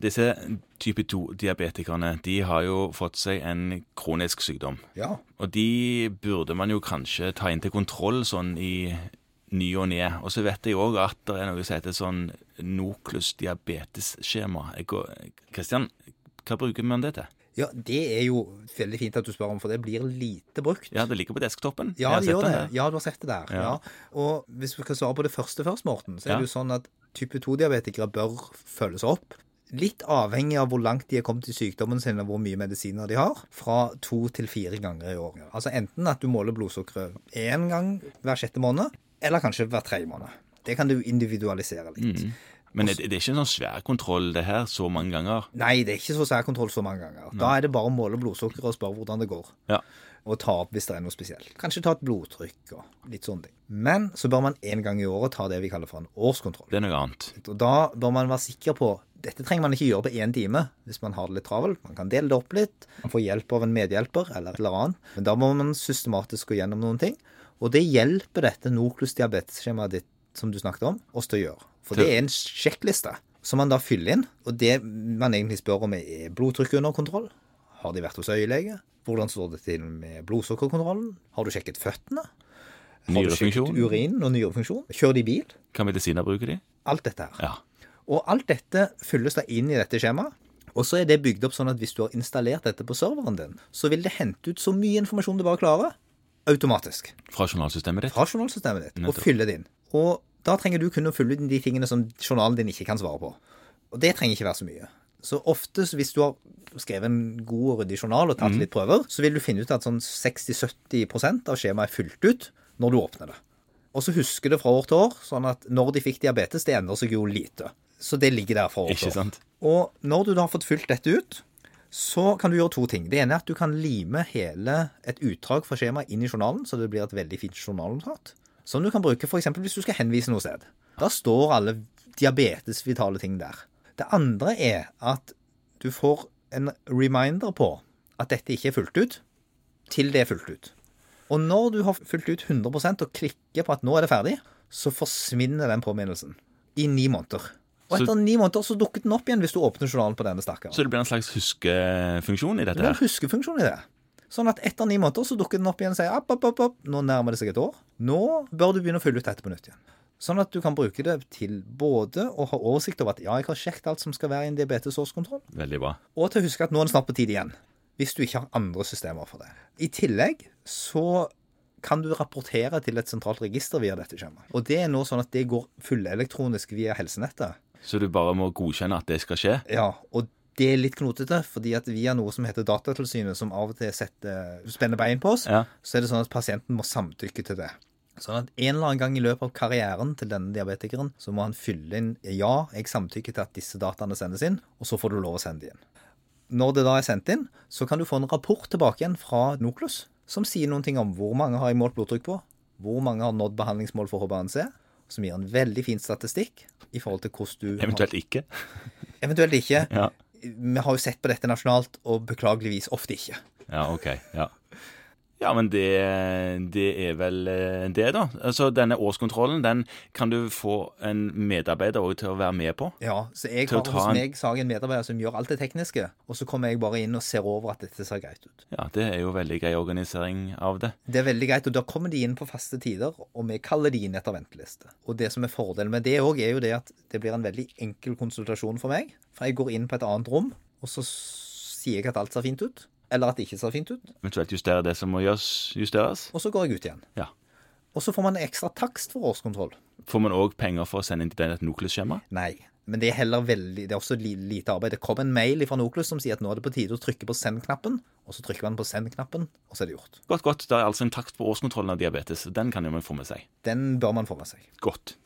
Disse type 2-diabetikerne de har jo fått seg en kronisk sykdom. Ja. Og de burde man jo kanskje ta inn til kontroll sånn i ny og ne. Og så vet jeg òg at det er noe som heter sånn Noklus diabetesskjema. Jeg Kristian, hva bruker man det til? ja, det er jo veldig fint at du spør om, for det blir lite brukt. Ja, det ligger på desktoppen. Ja, det gjør det. der. Ja, du har sett det der. Ja. Ja. Og hvis vi skal svare på det første først, Morten, så er Ja. det jo sånn at type 2-diabetikere bør følges opp. Litt avhengig av hvor langt de er kommet i sykdommen sin og hvor mye medisiner de har, fra to til fire ganger i år. Altså enten at du måler blodsukkeret én gang hver sjette måned, eller kanskje hver tredje måned. Det kan du individualisere litt. Mm. Men det, det er ikke en sånn svær kontroll, det her, så mange ganger. Nei, det er ikke så svær kontroll så mange ganger. Da er det bare å måle blodsukkeret og spørre hvordan det går. Ja. Og ta opp hvis det er noe spesielt. Kanskje ta et blodtrykk og litt sånne ting. Men så bør man en gang i året ta det vi kaller for en årskontroll. Det er noe annet. Og da bør man være sikker på dette trenger man ikke gjøre på én time hvis man har det litt travelt. Man kan dele det opp litt. Man får hjelp av en medhjelper eller et eller annet. Men da må man systematisk gå gjennom noen ting. Og det hjelper dette Noklus diabetesskjemaet ditt som du snakket om, oss til å gjøre. For det er en sjekkliste som man da fyller inn. Og det man egentlig spør om, er blodtrykket under kontroll. Har de vært hos øyelege? Hvordan står det til med blodsukkerkontrollen? Har du sjekket føttene? Har du sjekket urinen og nyrefunksjon? Kjører de bil? Hva medisiner bruker de? Alt dette her. Ja. Og alt dette fylles da inn i dette skjemaet. Og så er det bygd opp sånn at hvis du har installert dette på serveren din, så vil det hente ut så mye informasjon du bare klarer, automatisk. Fra journalsystemet ditt? Fra journalsystemet ditt. Og fylle det inn. Og da trenger du kun å fylle inn de tingene som journalen din ikke kan svare på. Og det trenger ikke være så mye. Så ofte hvis du har skrevet en god og ryddig journal og tatt litt prøver, så vil du finne ut at sånn 60-70% av skjemaet er fylt ut når du åpner det. Og så husker det fra år til år, sånn at når de fikk diabetes, det endrer seg jo lite. Så det ligger der for oss. Og når du da har fått fylt dette ut, så kan du gjøre to ting. Det ene er at du kan lime hele et utdrag fra skjemaet inn i journalen, så det blir et veldig fint journalnotat. Som du kan bruke f.eks. hvis du skal henvise noe sted. Da står alle diabetesvitale ting der. Det andre er at du får en reminder på at dette ikke er fulgt ut, til det er fulgt ut. Og når du har fulgt ut 100% og klikker på at nå er det ferdig, så forsvinner den påminnelsen. I ni måneder. Og Så- etter ni måneder så dukker den opp igjen hvis du åpner journalen på denne stakkaren. Så det blir en slags huskefunksjon i dette Det er en huskefunksjon i det. Sånn at etter ni måneder så dukker den opp igjen og sier opp, opp, opp, opp, nå nærmer det seg et år. Nå bør du begynne å fylle ut dette på nytt igjen. Sånn at du kan bruke det til både å ha oversikt over at ja, jeg har sjekket alt som skal være i en diabetesårskontroll, Veldig bra. og til å huske at nå er det snart på tide igjen. Hvis du ikke har andre systemer for det. I tillegg så kan du rapportere til et sentralt register via dette skjemaet. Og det er nå sånn at det går fullelektronisk via helsenettet. Så du bare må godkjenne at det skal skje? Ja, og det er litt knotete, fordi at via noe som heter Datatilsynet, som av og til setter, spenner bein på oss, Ja. så er det sånn at pasienten må samtykke til det. Sånn at en eller annen gang i løpet av karrieren til denne diabetikeren, så må han fylle inn ja, jeg samtykker til at disse dataene sendes inn, og så får du lov å sende de inn. Når det da er sendt inn, så kan du få en rapport tilbake igjen fra Noklus, som sier noen ting om hvor mange har jeg målt blodtrykk på, hvor mange har nådd behandlingsmål for HbA1c, som gir en veldig fin statistikk i forhold til hvordan du Eventuelt ikke? Eventuelt ikke. Ja. Vi har jo sett på dette nasjonalt, og beklageligvis ofte ikke. Ja, ok. Ja. Ja, men det, det er vel eh, det, da. Altså, Denne årskontrollen den kan du få en medarbeider også til å være med på. Ja, så jeg har hos meg så en medarbeider som gjør alt det tekniske, og så kommer jeg bare inn og ser over at dette ser greit ut. Ja, Det er jo veldig grei organisering av det. Det er veldig greit, og da kommer de inn på faste tider, og vi kaller de inn etter venteliste. Og det som er fordelen med det òg, er jo det at det blir en veldig enkel konsultasjon for meg. For jeg går inn på et annet rom, og så sier jeg at alt ser fint ut, eller at det ikke ser fint ut, Eventuelt justere det som må gjøres, justeres. og så går jeg ut igjen. Ja. Og så får man ekstra takst for årskontroll. Får man òg penger for å sende inn til et Noklus-skjema? Nei. Men det er heller veldig, det er også lite arbeid. Det kom en mail fra Noklus som sier at nå er det på tide å trykke på send-knappen, og så trykker man på send-knappen, og så er det gjort. Godt, godt. Det er altså en takst på årskontrollen av diabetes. Den kan jo man få med seg. Den bør man få med seg. Godt.